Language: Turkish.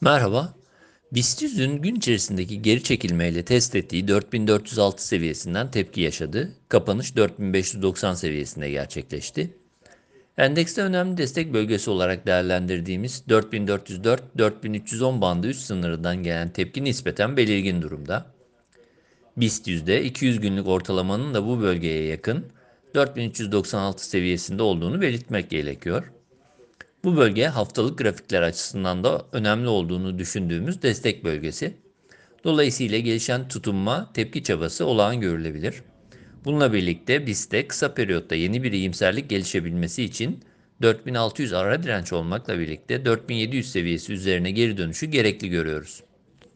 Merhaba. BIST 100'ün gün içerisindeki geri çekilmeyle test ettiği 4406 seviyesinden tepki yaşadı. Kapanış 4590 seviyesinde gerçekleşti. Endekste önemli destek bölgesi olarak değerlendirdiğimiz 4404-4310 bandı üst sınırından gelen tepki nispeten belirgin durumda. BIST yüzde 200 günlük ortalamanın da bu bölgeye yakın 4396 seviyesinde olduğunu belirtmek gerekiyor. Bu bölge haftalık grafikler açısından da önemli olduğunu düşündüğümüz destek bölgesi. Dolayısıyla gelişen tutunma tepki çabası olağan görülebilir. Bununla birlikte BIST'te kısa periyotta yeni bir iyimserlik gelişebilmesi için 4600 ara direnç olmakla birlikte 4700 seviyesi üzerine geri dönüşü gerekli görüyoruz.